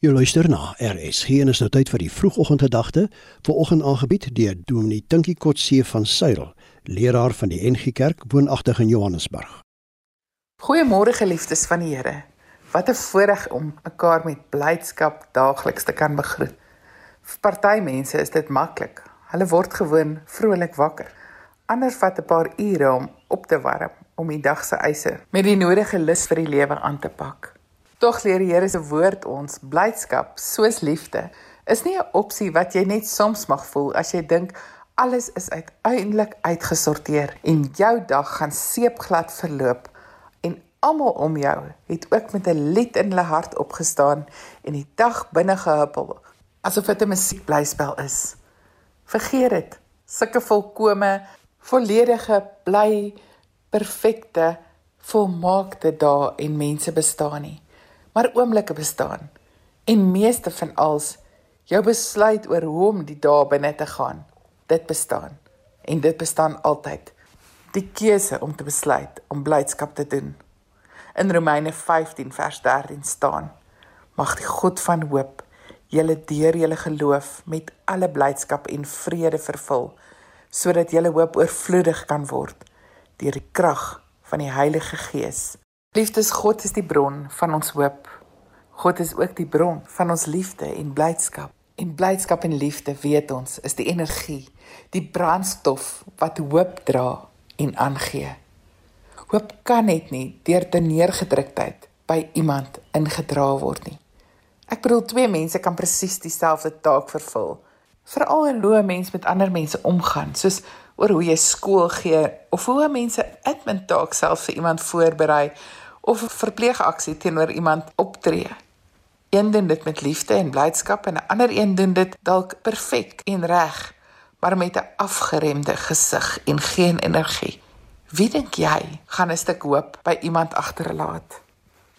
Jy luister na RSG en is nou tyd vir die vroegoggendgedagte, vanoggend aangebied deur Dominee Tinkie Kotse van Suil, leraar van die NG Kerk woonagtig in Johannesburg. Goeiemôre geliefdes van die Here. Wat 'n voorreg om mekaar met blydskap daagliks te kan begroet. Vir party mense is dit maklik. Hulle word gewoon vrolik wakker. Ander vat 'n paar ure om op te warm om die dag se eise met die nodige lus vir die lewe aan te pak. Tog leer die Here se woord ons blydskap soos liefde is nie 'n opsie wat jy net soms mag voel as jy dink alles is uiteindelik uitgesorteer en jou dag gaan seepglad verloop en almal om jou het ook met 'n lied in hulle hart opgestaan en die dag binne gehuppel asof dit 'n musiekblyspel is. Vergeet dit. Sulke volkome, volledige, bly, perfekte, volmaakte dae en mense bestaan nie maar oomblikke bestaan. En meeste van als jou besluit oor hoe om die dae binne te gaan, dit bestaan. En dit bestaan altyd. Die keuse om te besluit om blydskap te doen. In Romeine 15 vers 13 staan: Mag die God van hoop julle deur julle geloof met alle blydskap en vrede vervul, sodat julle hoop oorvloedig kan word deur die krag van die Heilige Gees. Liefdes God is die bron van ons hoop. God is ook die bron van ons liefde en blydskap. En blydskap en liefde, weet ons, is die energie, die brandstof wat hoop dra en aangee. Hoop kan net nie deur te neergedruktheid by iemand ingedra word nie. Ek bedoel twee mense kan presies dieselfde taak vervul. Veral in hoe 'n mens met ander mense omgaan, soos oor hoe jy skool gee of hoe mense admin taak self vir iemand voorberei of 'n verpleegaksie teenoor iemand optree. Een doen dit met liefde en blydskap en 'n ander een doen dit dalk perfek en reg, maar met 'n afgeremde gesig en geen energie. Wie dink jy gaan 'n stuk hoop by iemand agterlaat?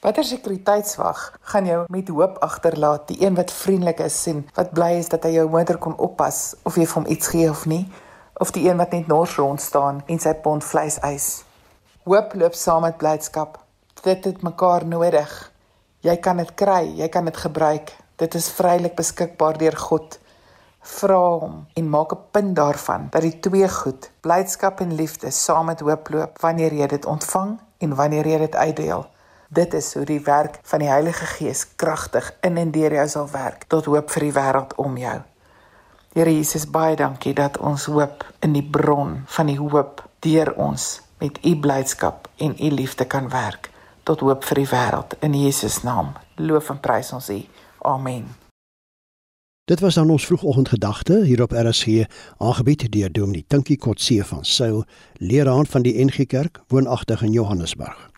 Watter sekuriteitswag gaan jou met hoop agterlaat? Die een wat vriendelik is en wat bly is dat hy jou motor kon oppas of jy vir hom iets gee of nie? Of die een wat net nors rond staan en sy pond vleis eis? Hoop loop saam met blydskap dit het mekaar nodig. Jy kan dit kry, jy kan dit gebruik. Dit is vrylik beskikbaar deur God. Vra hom en maak 'n punt daarvan dat die twee goed, blydskap en liefde, saam met hoop loop wanneer jy dit ontvang en wanneer jy dit uitdeel. Dit is hoe die werk van die Heilige Gees kragtig in en deur jou sal werk tot hoop vir die wêreld om jou. Here Jesus, baie dankie dat ons hoop in die bron van die hoop deur ons met u blydskap en u liefde kan werk tot hoop vir die wêreld in Jesus naam. Loof en prys ons U. Amen. Dit was dan ons vroegoggendgedagte hier op RSG, aangebied deur Dominee Tinkie Kotse van Sail, leraar van die NG Kerk, woonagtig in Johannesburg.